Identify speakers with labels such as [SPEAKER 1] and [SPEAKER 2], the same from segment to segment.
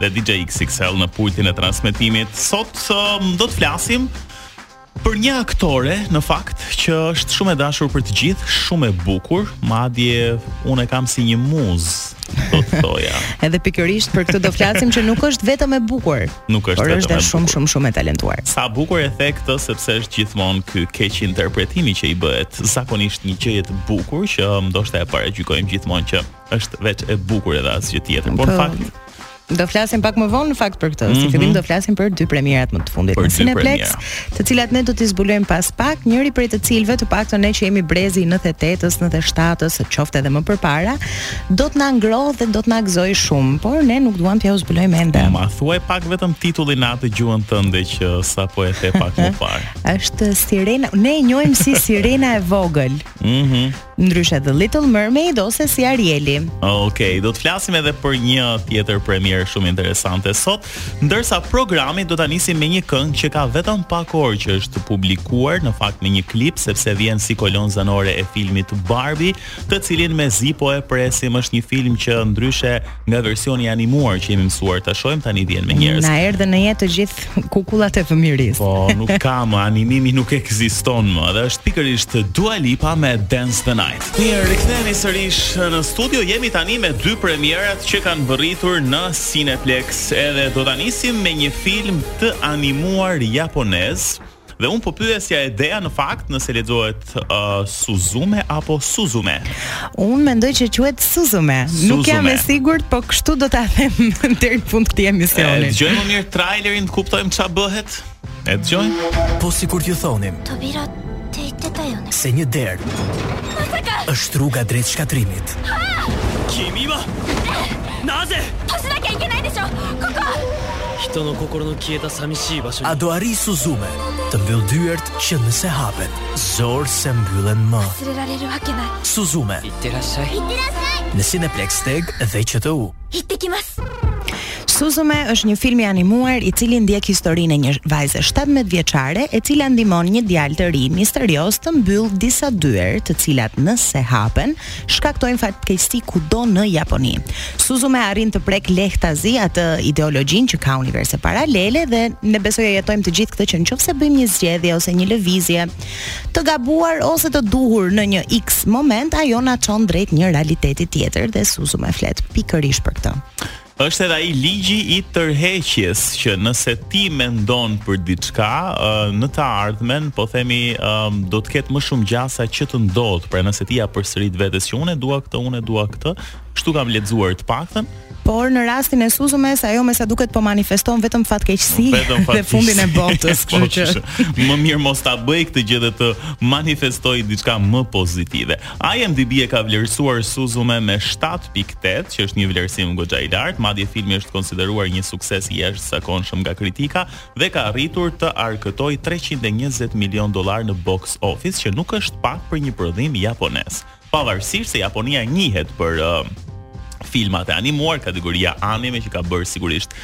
[SPEAKER 1] dhe DJ XXL në pultin e transmetimit. Sot um, do të flasim për një aktore në fakt që është shumë e dashur për të gjithë, shumë e bukur, madje unë e kam si një muzë do të thoja.
[SPEAKER 2] Edhe pikërisht për këtë do flasim që nuk është vetëm e bukur.
[SPEAKER 1] Nuk është vetëm e
[SPEAKER 2] bukur. Është
[SPEAKER 1] shumë
[SPEAKER 2] shumë shumë e talentuar.
[SPEAKER 1] Sa bukur e the këtë sepse është gjithmonë ky keq interpretimi që i bëhet. zakonisht një gjëje të bukur që ndoshta e paragjykojmë gjithmonë që është veç e bukur edhe asgjë tjetër. Por në fakt po.
[SPEAKER 2] Do flasim pak më vonë në fakt për këtë. Mm -hmm. Si fillim do flasim për dy premierat më të fundit në Cineplex, të cilat ne do t'i zbulojmë pas pak, njëri prej të cilëve të paktën ne që jemi brezi i 98-s, 97-s, qoftë edhe më përpara, do të na ngrohë dhe do të na gëzojë shumë, por ne nuk duam t'jua zbulojmë ende.
[SPEAKER 1] Po, ma thuaj pak vetëm titullin në atë gjuhën tënde që sapo e the pak më parë.
[SPEAKER 2] Është Sirena, ne e njohim si Sirena e vogël.
[SPEAKER 1] Mhm.
[SPEAKER 2] Ndryshe The Little Mermaid ose si Arieli.
[SPEAKER 1] Okej, do të flasim edhe për një tjetër premierë shumë interesante sot, ndërsa programi do ta nisim me një këngë që ka vetëm pak orë që është publikuar, në fakt me një klip sepse vjen si kolonë zanore e filmit Barbie, të cilin mezi po e presim është një film që ndryshe nga versioni i animuar që jemi mësuar ta shohim tani vjen me njerëz.
[SPEAKER 2] Na erdhën në jetë të gjithë kukullat e fëmijërisë.
[SPEAKER 1] Po, nuk ka më animimi nuk ekziston më. Dhe është pikërisht Dua Lipa me Dance the Night. Mirë, rikthehemi sërish në studio. Jemi tani me dy premierat që kanë mbërritur në Cineplex. Edhe do ta nisim me një film të animuar japonez, Dhe unë po pyesja Edean në fakt nëse lexohet uh, Suzume apo Suzume.
[SPEAKER 2] Unë mendoj që quhet Suzume. Suzume. Nuk jam e sigurt, po kështu do ta them deri në fund të
[SPEAKER 1] këtij
[SPEAKER 2] emisioni.
[SPEAKER 1] Dëgjojmë më mirë trailerin, të kuptojmë ç'a bëhet. E dëgjojmë?
[SPEAKER 3] Po sikur t'ju thonim.
[SPEAKER 4] Të vira te te tajone.
[SPEAKER 3] Se një derë. Është rruga drejt
[SPEAKER 5] shkatërrimit. Kimi ma. Naze. Po s'na ke që ne diso. Koko.
[SPEAKER 3] A do arrijë Suzume të mbyllë dyert që nëse hapen, zor se mbyllen më? Suzume në Cineplex TEG dhe QTU.
[SPEAKER 2] Suzume është një film i animuar i cili ndjek historinë e një vajze 17 vjeçare e cila ndihmon një djalë të ri misterioz të mbyllë disa dyer të cilat nëse hapen shkaktojnë fatkeqësi kudo në Japoni. Suzume arrin të prekë lehtazi atë ideologjinë që ka universe paralele dhe ne besoj e jetojmë të gjithë këtë që nëse bëjmë një zgjedhje ose një lëvizje të gabuar ose të duhur në një X moment, ajo na çon drejt një realiteti tjetër dhe Suzume flet pikërisht për këtë.
[SPEAKER 1] Është edhe ai ligji i tërheqjes që nëse ti mendon për diçka në të ardhmen, po themi do të ketë më shumë gjasa që të ndodhë. Pra nëse ti ia përsërit vetes që unë dua këtë, unë dua këtë, kështu kam lexuar të paktën.
[SPEAKER 2] Por në rastin e Suzumes ajo me sa duket po manifeston vetëm fatkeqësi dhe fundin e botës,
[SPEAKER 1] po,
[SPEAKER 2] kështu që
[SPEAKER 1] më mirë mos ta bëjë këtë gjë dhe të manifestojë diçka më pozitive. IMDb e ka vlerësuar Suzume me shtatë pikë tetë, që është një vlerësim goxha i lartë, madje filmi është konsideruar një sukses i jashtëzakonshëm nga kritika dhe ka arritur të arkëtojë treqind e njëzet milionë dollarë në box office, që nuk është pak për një prodhim japonez. Pavarësisht se Japonia njihet për uh, filmat e animuar, kategoria anime që ka bërë sigurisht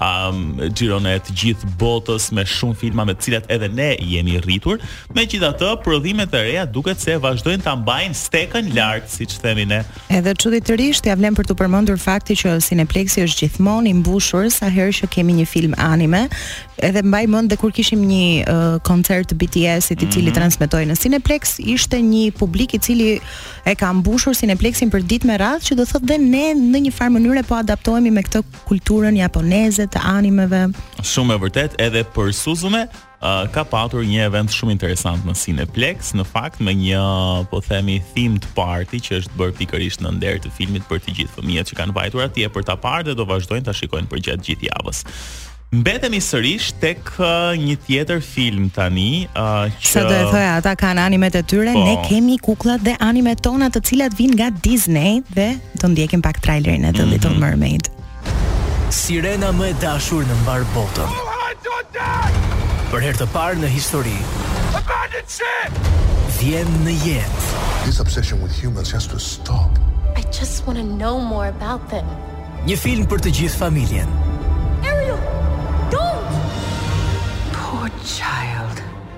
[SPEAKER 1] um, xhiron e të gjithë botës me shumë filma me të cilat edhe ne jemi rritur. Megjithatë, prodhimet e reja duket se vazhdojnë ta mbajnë stekën lart, siç themi ne.
[SPEAKER 2] Edhe çuditërisht, ia vlen për të përmendur fakti që Cineplexi është gjithmonë i mbushur sa herë që kemi një film anime. Edhe mbaj mend dhe kur kishim një uh, koncert të BTS-it i cili mm -hmm. transmetohej në Cineplex, ishte një publik i cili e ka mbushur Cineplexin për ditë me radhë, që do thotë dhe ne në një farë mënyre po adaptohemi me këtë kulturën japoneze të animeve.
[SPEAKER 1] Shumë e vërtetë edhe për Suzume uh, ka patur një event shumë interesant në Cineplex, në fakt me një po themi themed party që është bërë pikërisht në nder të filmit për të gjithë fëmijët që kanë vajtur atje për ta parë dhe do vazhdojnë ta shikojnë përgjatë gjithë javës. Mbetemi sërish tek uh, një tjetër film tani, uh, që
[SPEAKER 2] si do të thoja, ata kanë animet e tyre,
[SPEAKER 1] po,
[SPEAKER 2] ne kemi kukullat dhe animet tona të cilat vijnë nga Disney dhe Do ndjekim pak trailerin e The
[SPEAKER 1] mhm.
[SPEAKER 2] Little Mermaid.
[SPEAKER 3] Sirena më e dashur në mbarë botën. Për herë të parë në histori. Vjen në jetë.
[SPEAKER 6] This obsession with humans has to stop.
[SPEAKER 4] I just want to know more about them.
[SPEAKER 3] Një film për të gjithë familjen.
[SPEAKER 4] Ariel, don't.
[SPEAKER 7] Poor child.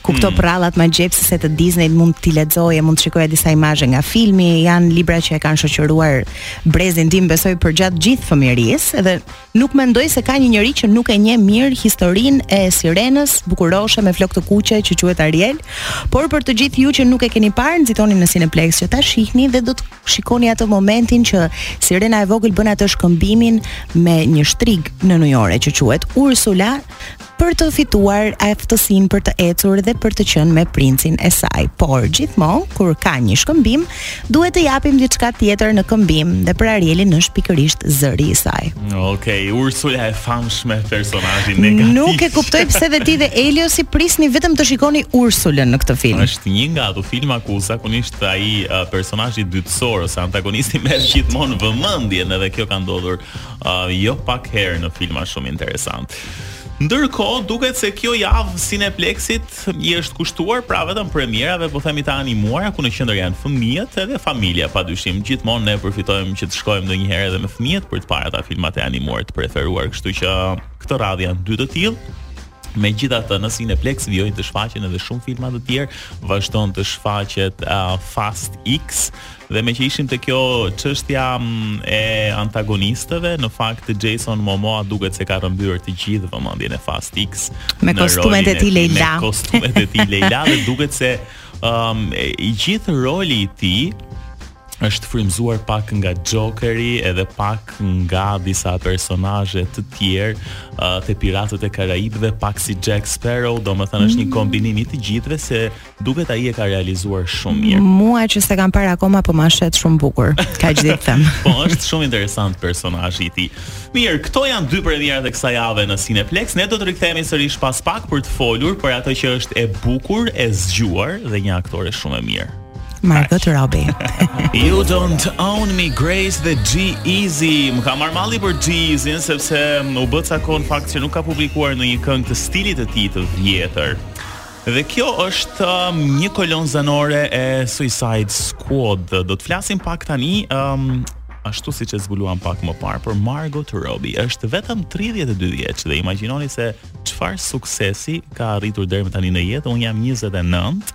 [SPEAKER 2] ku këto hmm. përrallat magjepsëse të Disney mund t'i lexoje, mund të shikoje disa imazhe nga filmi, janë libra që e kanë shoqëruar brezin tim besoj përgjatë gjithë fëmijërisë dhe nuk mendoj se ka një njeri që nuk e njeh mirë historinë e Sirenës, bukuroshe me flokë të kuqe që quhet Ariel, por për të gjithë ju që nuk e keni parë, nxitoni në Cineplex që ta shihni dhe do të shikoni atë momentin që Sirena e vogël bën atë shkëmbimin me një shtrigë nënujore që quhet Ursula për të fituar aftësinë për të ecur dhe për të qenë me princin e saj. Por gjithmonë kur ka një shkëmbim, duhet të japim diçka tjetër në këmbim dhe për Arielin është pikërisht zëri i saj.
[SPEAKER 1] Okej, okay, Ursula e famshme personazhi negativ.
[SPEAKER 2] Nuk e kuptoj pse dhe ti dhe Elio s'prisni vetëm të shikoni Ursulën në këtë film.
[SPEAKER 1] Është një nga ato filma ku zakonisht ai uh, personazhi dytësor ose antagonisti merr gjithmonë vëmendjen edhe kjo ka ndodhur uh, jo pak herë në filma shumë interesantë. Ndërkohë, duket se kjo javë Cineplex-it i është kushtuar pra vetëm premierave, po themi të animuara, ku në qendër janë fëmijët edhe familja, padyshim. Gjithmonë ne përfitojmë që të shkojmë ndonjëherë edhe me fëmijët për të parë ata filmat e animuar të preferuar, kështu që këtë radhë janë dy të tillë. Megjithatë në Cineplex vijojnë të shfaqen edhe shumë filma të tjerë, vazhdon të shfaqet uh, Fast X, Dhe meqë ishim te kjo çështja mm, e antagonistëve, në fakt Jason Momoa duket se ka rrëmbyer të gjithë vëmendjen e Fast X
[SPEAKER 2] me kostumet e tij lejla.
[SPEAKER 1] Me kostumet e tij lejla dhe duket se um, i gjithë roli i tij është frymëzuar pak nga Jokeri edhe pak nga disa personazhe të tjerë uh, te Piratët e Karaibëve, pak si Jack Sparrow, domethënë është një mm. kombinim i të gjithëve se Duket ai e ka realizuar shumë mirë.
[SPEAKER 2] Mua që s'e kam parë akoma, po ma shet shumë bukur. Kaq di të them.
[SPEAKER 1] po është shumë interesant personazhi i tij. Mirë, këto janë dy premierat e kësaj jave në Cineplex. Ne do të rikthehemi sërish pas pak për të folur për atë që është e bukur, e zgjuar dhe një aktore shumë e mirë.
[SPEAKER 2] Margot Robbie.
[SPEAKER 1] you don't own me Grace dhe G-Eazy. Më ka marrë malli për G-Eazy sepse u bë ca kohë në fakt që nuk ka publikuar ndonjë këngë të stilit të tij të vjetër. Dhe kjo është um, një kolonë zanore e Suicide Squad. Do të flasim pak tani, um, ashtu siç e zbuluam pak më parë, për Margot Robbie është vetëm 32 vjeç dhe imagjinoni se çfarë suksesi ka arritur deri më tani në jetë. Unë jam 29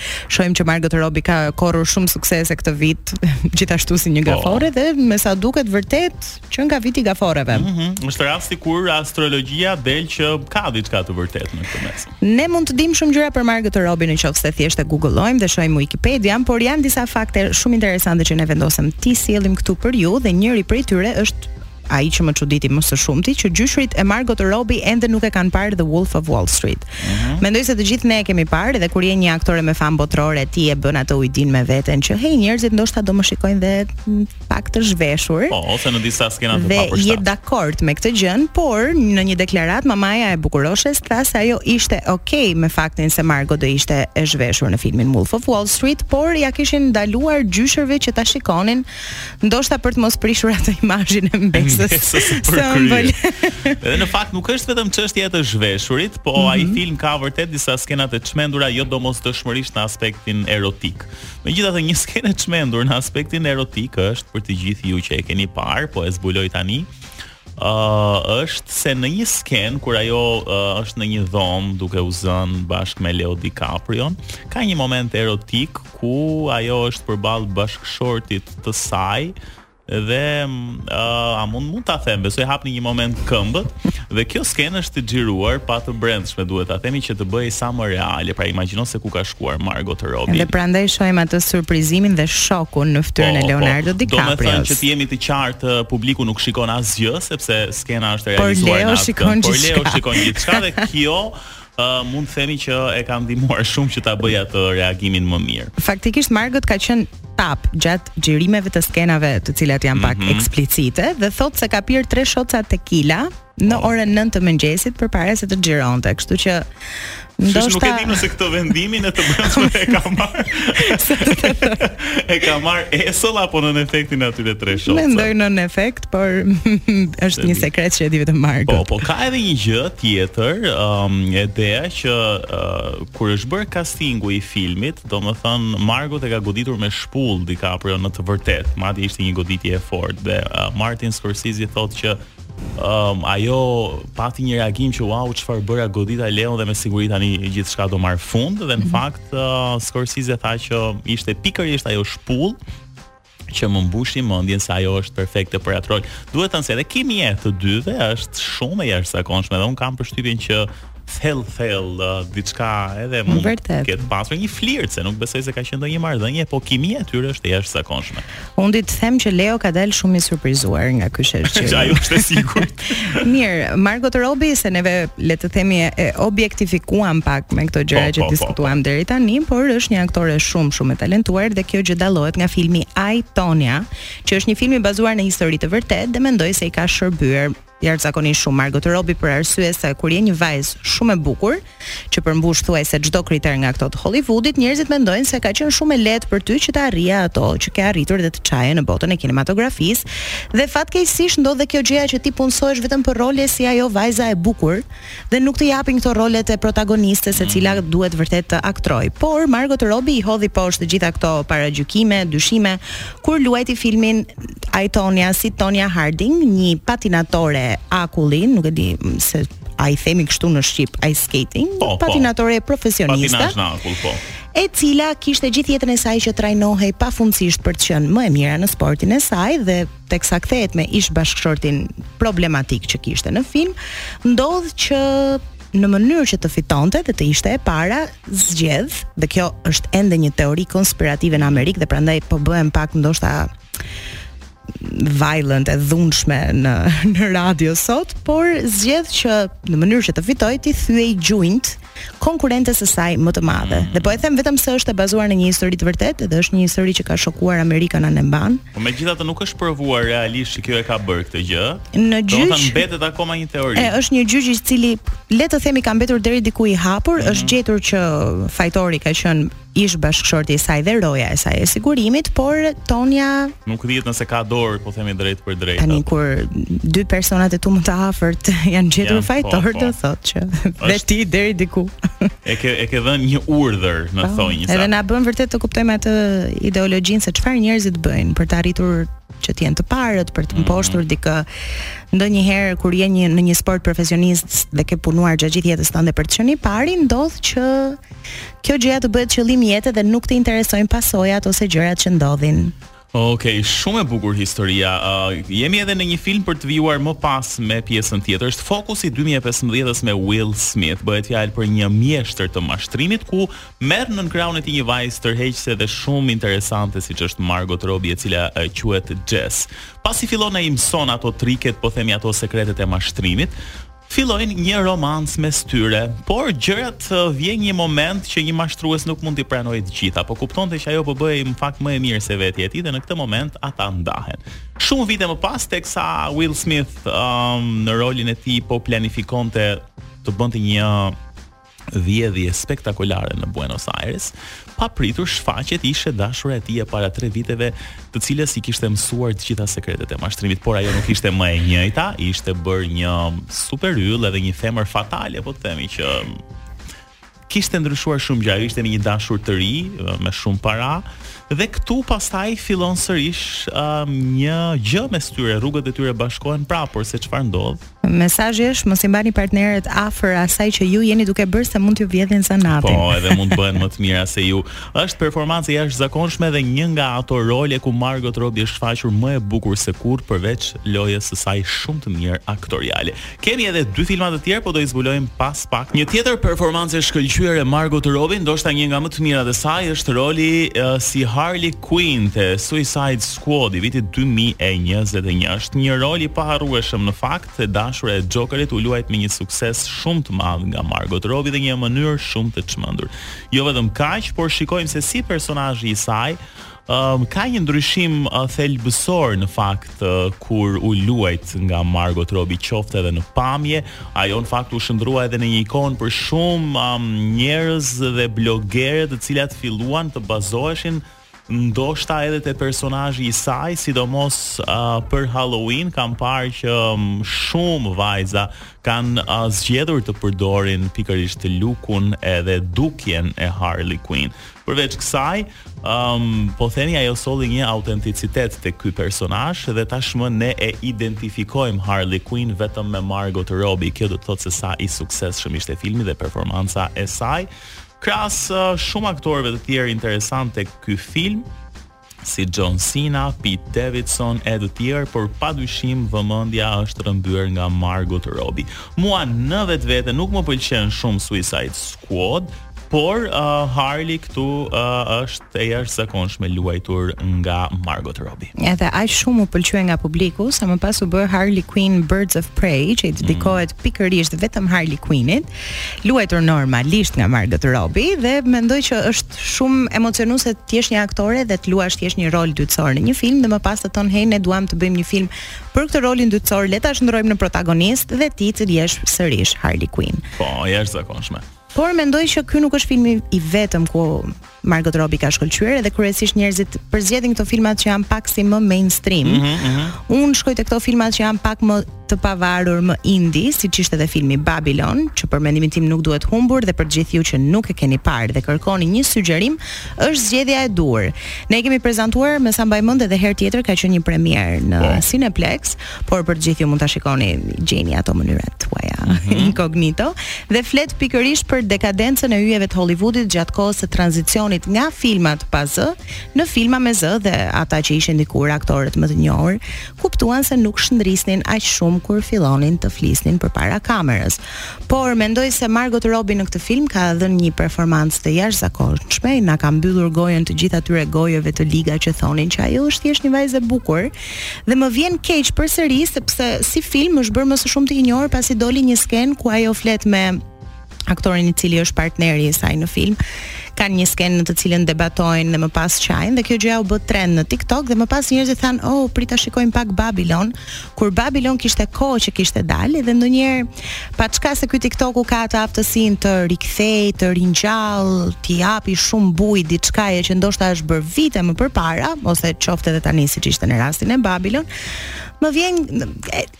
[SPEAKER 2] Shohim që Margot Robbie ka korrur shumë suksese këtë vit, gjithashtu si një po. gaforre dhe me sa duket vërtet qenka viti i
[SPEAKER 1] gaforreve. Mm -hmm. Është rasti kur astrologjia del që ka diçka të vërtetë në këtë mes.
[SPEAKER 2] Ne mund të dimë shumë gjëra për Margot Robbie në qoftë se thjesht e googlojmë dhe shohim Wikipedia, por janë disa fakte shumë interesante që ne vendosëm t'i sjellim këtu për ju dhe njëri prej tyre është ai që më çuditi më së shumti që gjyshërit e Margot Robbie ende nuk e kanë parë The Wolf of Wall Street. Mm -hmm. Mendoj se të gjithë ne e kemi parë dhe kur je një aktore me famë botërore ti e bën atë ujdinë me veten që hey njerëzit ndoshta do më shikojnë dhe pak të zhveshur.
[SPEAKER 1] Po, ose në disa skena të papërshtatshme.
[SPEAKER 2] Dhe je dakord me këtë gjënë, por në një deklaratë mamaja e bukuroshes tha se ajo ishte okay me faktin se Margot do ishte e zhveshur në filmin Wolf of Wall Street, por ia kishin ndaluar gjyshërve që ta shikonin Ndoshta për të mos prishur atë imazhin e mbesës
[SPEAKER 1] së
[SPEAKER 2] ëmbël.
[SPEAKER 1] Edhe në fakt nuk është vetëm çështja e të zhveshurit, po
[SPEAKER 2] mm -hmm.
[SPEAKER 1] ai film ka vërtet disa skena të çmendura jo domosdoshmërisht në aspektin erotik. Megjithatë një skenë e çmendur në aspektin erotik është për të gjithë ju që e keni parë, po e zbuloj tani. Ë uh, është se në një skenë kur ajo uh, është në një dhomë duke u zënë bashkë me Leo DiCaprio, ka një moment erotik ku ajo është përballë bashkëshortit të saj dhe uh, a mund ta them, besoj hapni një moment këmbët dhe kjo skenë është xhiruar pa të brendshme, duhet ta themi që të bëhej sa më reale. Pra imagjino se ku ka kuar Margot Robbie.
[SPEAKER 2] Dhe prandaj shohim atë surprizimin dhe shokun në fytyrën e po,
[SPEAKER 1] po, Leonardo po,
[SPEAKER 2] DiCaprio.
[SPEAKER 1] Domethënë që të jemi të qartë, uh, publiku nuk shikon asgjë sepse skena është realizuar. Por Leo
[SPEAKER 2] shikon
[SPEAKER 1] gjithçka. Por Leo shikon gjithçka dhe kjo Uh, mund të themi që e ka ndihmuar shumë që ta bëjë atë reagimin më mirë.
[SPEAKER 2] Faktikisht Margot ka qenë tapë gjatë xhirimeve të skenave, të cilat janë pak
[SPEAKER 1] mm -hmm.
[SPEAKER 2] eksplicite dhe thotë se ka pirë tre shotsa tequila në po. orën 9 të mëngjesit përpara se të xhironte, kështu që
[SPEAKER 1] ndoshta Shush,
[SPEAKER 2] nuk
[SPEAKER 1] e di nëse këtë vendimin e të brendshme e ka marrë. e ka marrë esëll apo nën efektin e atyre tre shotsave.
[SPEAKER 2] Mendoj nën efekt, por është një sekret që e di vetëm Margot.
[SPEAKER 1] Po, po ka edhe një gjë tjetër, um, ideja që uh, kur është bërë castingu i filmit, domethënë Margot e ka goditur me shpullë DiCaprio në të vërtetë, madje ishte një goditje e fortë dhe uh, Martin Scorsese thotë që um, ajo pati një reagim që wow çfarë bëra godita Leon dhe me siguri tani gjithçka do marrë fund dhe në mhm. fakt uh, Scorsese tha që ishte pikërisht ajo shpullë që më mbushi mendjen se ajo është perfekte për atë rol. Duhet thënë se edhe kimia e të dyve është shumë e jashtëzakonshme dhe unë kam përshtypjen që thellë thellë uh, diçka edhe mund
[SPEAKER 2] të
[SPEAKER 1] ketë pasur një flirt se nuk besoj se ka qenë ndonjë marrëdhënie, po kimia e tyre është e jashtëzakonshme.
[SPEAKER 2] Unë di të them që Leo ka dalë shumë i surprizuar nga ky shesh.
[SPEAKER 1] Ajo është e sigurt.
[SPEAKER 2] Mirë, Margot Robbie se neve le të themi e objektifikuam pak me këto gjëra
[SPEAKER 1] po,
[SPEAKER 2] që
[SPEAKER 1] po, po,
[SPEAKER 2] diskutuam deri tani, por është një aktore shumë shumë e talentuar dhe kjo gjë dallohet nga filmi I Tonya, që është një film i bazuar në histori të vërtetë dhe mendoj se i ka shërbyer jashtëzakonisht shumë Margot Robbie për arsye se kur je një vajzë shumë e bukur, që përmbush thuajse çdo kriter nga këto të Hollywoodit, njerëzit mendojnë se ka qenë shumë e lehtë për ty që të arrije ato që ke arritur dhe të çaje në botën e kinematografisë. Dhe fatkeqësisht ndodh dhe kjo gjëja që ti punësohesh vetëm për role si ajo vajza e bukur, dhe nuk të japin këto rolet e protagonistes e cila mhm. duhet vërtet të aktrojë. Por Margot Robbie i hodhi poshtë të gjitha këto paragjykime, dyshime kur luajti filmin I Tonya si Tonya Harding, një patinatore akulli, nuk e di se a i themi kështu në shqip ice skating,
[SPEAKER 1] po, po.
[SPEAKER 2] patinatore po. profesioniste.
[SPEAKER 1] Patinash në akull, po
[SPEAKER 2] e cila kishte gjithë jetën e saj që trajnohej pafundësisht për të qenë më e mira në sportin e saj dhe teksa kthehet me ish bashkëshortin problematik që kishte në film, ndodh që në mënyrë që të fitonte dhe të ishte e para, zgjedh, dhe kjo është ende një teori konspirative në Amerikë dhe prandaj po bëhem pak ndoshta violent e dhunshme në në radio sot, por zgjedh që në mënyrë që të fitojë t'i thyejë gjunjtë konkurentes së saj më të madhe. Mm. Dhe po e them vetëm se është e bazuar në një histori të vërtetë dhe është një histori që ka shokuar Amerikën anembanë.
[SPEAKER 1] Po megjithatë nuk është provuar realisht që kjo e ka bërë këtë gjë.
[SPEAKER 2] Në gjyq.
[SPEAKER 1] Do të mbetet akoma një teori.
[SPEAKER 2] E, është një gjyq i cili le të themi ka mbetur deri diku i hapur, mm. është gjetur që fajtori ka qenë ish bashkëshorti i saj dhe roja e saj e sigurimit, por Tonja
[SPEAKER 1] nuk dihet nëse ka dorë, po themi drejtpërdrejt.
[SPEAKER 2] Tani kur dy personat e tu më të afërt janë gjetur
[SPEAKER 1] po,
[SPEAKER 2] fajtor,
[SPEAKER 1] po,
[SPEAKER 2] do thotë që dhe ti deri diku.
[SPEAKER 1] e ke e ke dhënë një urdhër në
[SPEAKER 2] po, thonjëza. Edhe na bën vërtet të kuptojmë atë ideologjinë se çfarë njerëzit bëjnë për të arritur që të jenë të parët për të mhm. mposhtur mm -hmm. dikë. Ndonjëherë kur je një në një sport profesionist dhe ke punuar gjatë gjithë jetës tënde për të qenë i pari, ndodh që Kjo gjëja të bëhet qëllim jete dhe nuk të interesojnë pasojat ose gjërat që ndodhin.
[SPEAKER 1] Ok, shumë e bukur historia. Uh, jemi edhe në një film për të vijuar më pas me pjesën tjetër. Është Focus i 2015-s me Will Smith. Bëhet fjalë për një mjeshtër të mashtrimit ku merr nën krahun e tij një vajzë tërheqëse dhe shumë interesante siç është Margot Robbie e cila uh, quhet Jess. Pasi fillon ia mëson ato triket, po themi ato sekretet e mashtrimit, fillojnë një romancë mes tyre, por gjërat vjen një moment që një mashtrues nuk mund t'i pranojë të gjitha, po kuptonte që ajo po bëhej në fakt më e mirë se vetja e tij dhe në këtë moment ata ndahen. Shumë vite më pas teksa Will Smith um, në rolin e tij po planifikonte të bënte një vjedhje spektakolare në Buenos Aires, papritur shfaqet ish e dashura e tij e para tre viteve, të cilës i kishte mësuar të gjitha sekretet e mashtrimit, por ajo nuk ishte më e njëjta, ishte bërë një super yll edhe një femër fatale, po themi që kishte ndryshuar shumë gjë, ishte me një dashur të ri, me shumë para dhe këtu pastaj fillon sërish um, një gjë mes tyre, rrugët e tyre bashkohen prapë, por se çfarë ndodh?
[SPEAKER 2] Mesazhi është mos i mbani partnerët afër asaj që ju jeni duke bërë se mund t'ju vjedhin zanatin.
[SPEAKER 1] Po, edhe mund të bëhen më të mira se ju. Është performancë e jashtëzakonshme dhe një nga ato role ku Margot Robbie është shfaqur më e bukur se kurrë përveç lojës së saj shumë të mirë aktoriale. Kemi edhe dy filma të tjerë, po do i zbulojmë pas pak. Një tjetër performancë e shkëlqyer e Margot Robbie, ndoshta një nga më të mirat e saj, është roli uh, si Harley Quinn te Suicide Squad i vitit dy mijë e njëzet e një është një rol i paharrueshëm në fakt, e dashura e Jokerit u luajt me një sukses shumë të madh nga Margot Robbie dhe në një mënyrë shumë të çmendur. Jo vetëm kaq, por shikojmë se si personazhi i saj um, ka një ndryshim uh, thelbësor në fakt uh, kur u luajt nga Margot Robbie qoftë edhe në pamje, ajo në fakt u shndrua edhe në një ikonë për shumë um, njerëz dhe blogere të cilat filluan të bazoheshin ndoshta edhe te personazhi i saj, sidomos për Halloween kam parë që shumë vajza kanë zgjedhur të përdorin pikërisht lukun edhe dukjen e Harley Quinn. Përveç kësaj, um, po themi ajo solli një autenticitet te ky personazh dhe tashmë ne e identifikojmë Harley Quinn vetëm me Margot Robbie. Kjo do të thotë se sa i suksesshëm ishte filmi dhe performanca e saj. Krahas shumë aktorëve të tjerë interesantë tek ky film, si John Cena, Pete Davidson e të tjerë, por padyshim vëmendja është rrëmbyer nga Margot Robbie. Mua në vetvete nuk më pëlqen shumë Suicide Squad, por uh, Harley këtu uh, është e jashtëzakonshme luajtur nga Margot Robbie.
[SPEAKER 2] Edhe aq shumë u pëlqye nga publiku sa më pas u bë Harley Quinn Birds of Prey, që i mm. dedikohet mm. pikërisht vetëm Harley Quinnit. luajtur normalisht nga Margot Robbie dhe mendoj që është shumë emocionuese të jesh një aktore dhe të luash të jesh një rol dytësor në një film dhe më pas të thonë hey ne duam të bëjmë një film për këtë rolin dytësor le ta shndrojmë në protagonist dhe ti të jesh sërish Harley Quinn.
[SPEAKER 1] Po, jashtëzakonshme.
[SPEAKER 2] Por mendoj që ky nuk është filmi i vetëm ku Margot Robbie ka shkëlqyer edhe kryesisht njerëzit përzgjedhin këto filmat që janë pak si më mainstream. Mm -hmm, mm -hmm. Unë shkoj te këto filmat që janë pak më të pavarur, më indie, siç ishte edhe filmi Babylon, që për mendimin tim nuk duhet humbur dhe për të gjithë ju që nuk e keni parë dhe kërkoni një sugjerim, është zgjedhja e duhur. Ne e kemi prezantuar me sa mbaj mend edhe herë tjetër ka qenë një premierë në po. Cineplex. por për të gjithë ju mund ta shikoni gjeni ato mënyrat tuaja mm -hmm. incognito dhe flet pikërisht për dekadencën e yjeve të Hollywoodit gjatë kohës së tranzicionit nga filmat pa zë në filma me zë dhe ata që ishin dikur aktorët më të njohur kuptuan se nuk shndrisnin aq shumë kur fillonin të flisnin përpara kamerës. Por mendoj se Margot Robbie në këtë film ka dhënë një performancë të jashtëzakonshme, na ka mbyllur gojën të gjitha atyre gojëve të liga që thonin që ajo është thjesht një vajzë e bukur, Dhe më vjen keq përsëri sepse si film është bërë më së shumti i njohur pasi doli një skenë ku ajo flet me aktorin i cili është partneri i saj në film. Kanë një skenë në të cilën debatojnë dhe më pas qajnë dhe kjo gjëja u bë trend në TikTok dhe më pas njerëzit thanë, "Oh, prit ta shikojmë pak Babylon." Kur Babylon kishte kohë që kishte dalë dhe ndonjëherë Paçka se ky TikToku ka atë aftësinë të rikthejë, të ringjallë, t'i japi shumë bujë diçkaje që ndoshta është bërë vite më përpara, ose qoftë edhe tani siç ishte në rastin e Babylon. Më vjen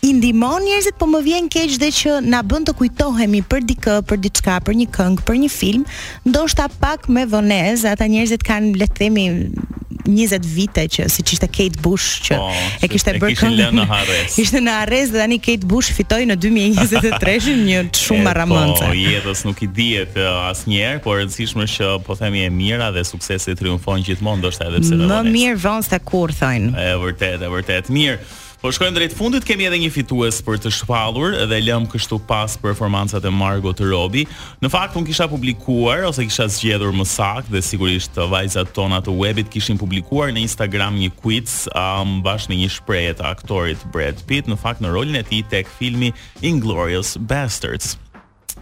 [SPEAKER 2] i ndihmon njerëzit, po më vjen keq dhe që na bën të kujtohemi për dikë, për diçka, për një këngë, për një film, ndoshta pak me vonesë, ata njerëzit kanë le të themi 20 vite që siç ishte Kate Bush që
[SPEAKER 1] po,
[SPEAKER 2] e kishte bërë
[SPEAKER 1] e lënë në harresë.
[SPEAKER 2] Ishte në harresë dhe tani Kate Bush fitoi në 2023-shin një shumë marramendëse.
[SPEAKER 1] Po, jetës nuk i dihet asnjëherë, por e rëndësishme që po themi e mira dhe suksesi triumfon gjithmonë, ndoshta edhe pse në vonesë.
[SPEAKER 2] Më mirë vonë se kurrë thonë.
[SPEAKER 1] Është vërtet, është vërtet. Mirë. Po shkojmë drejt fundit, kemi edhe një fitues për të shpallur dhe lëmë kështu pas performancat e Margot Robbie. Në fakt unë kisha publikuar ose kisha zgjedhur më saktë dhe sigurisht vajzat tona të webit kishin publikuar në Instagram një quiz um, bashkë me një shprehje të aktorit Brad Pitt në fakt në rolin e tij tek filmi Inglourious Basterds.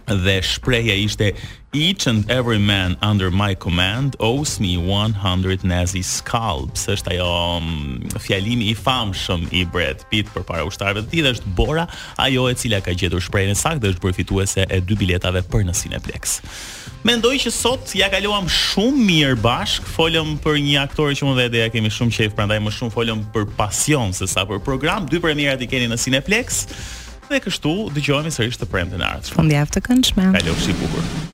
[SPEAKER 1] dhe shprehja ishte each and every man under my command owes me 100 nazi scalps është ajo mm, fjalimi i famshëm i Brad Pitt përpara ushtarëve të tij dhe është Bora ajo e cila ka gjetur shprehjen e saktë dhe është bërë fituese e dy biletave për në Cineplex mendoj që sot ja kaluam shumë mirë bashkë folëm për një aktore që unë dhe Dea e kemi shumë qejf prandaj më shumë folëm për pasion se sa për program dy premierat i keni në Cineplex Dhe kështu dëgjohemi sërish të premten e ardhshme.
[SPEAKER 2] Fundjavë të këndshme.
[SPEAKER 1] Kalofshi bukur.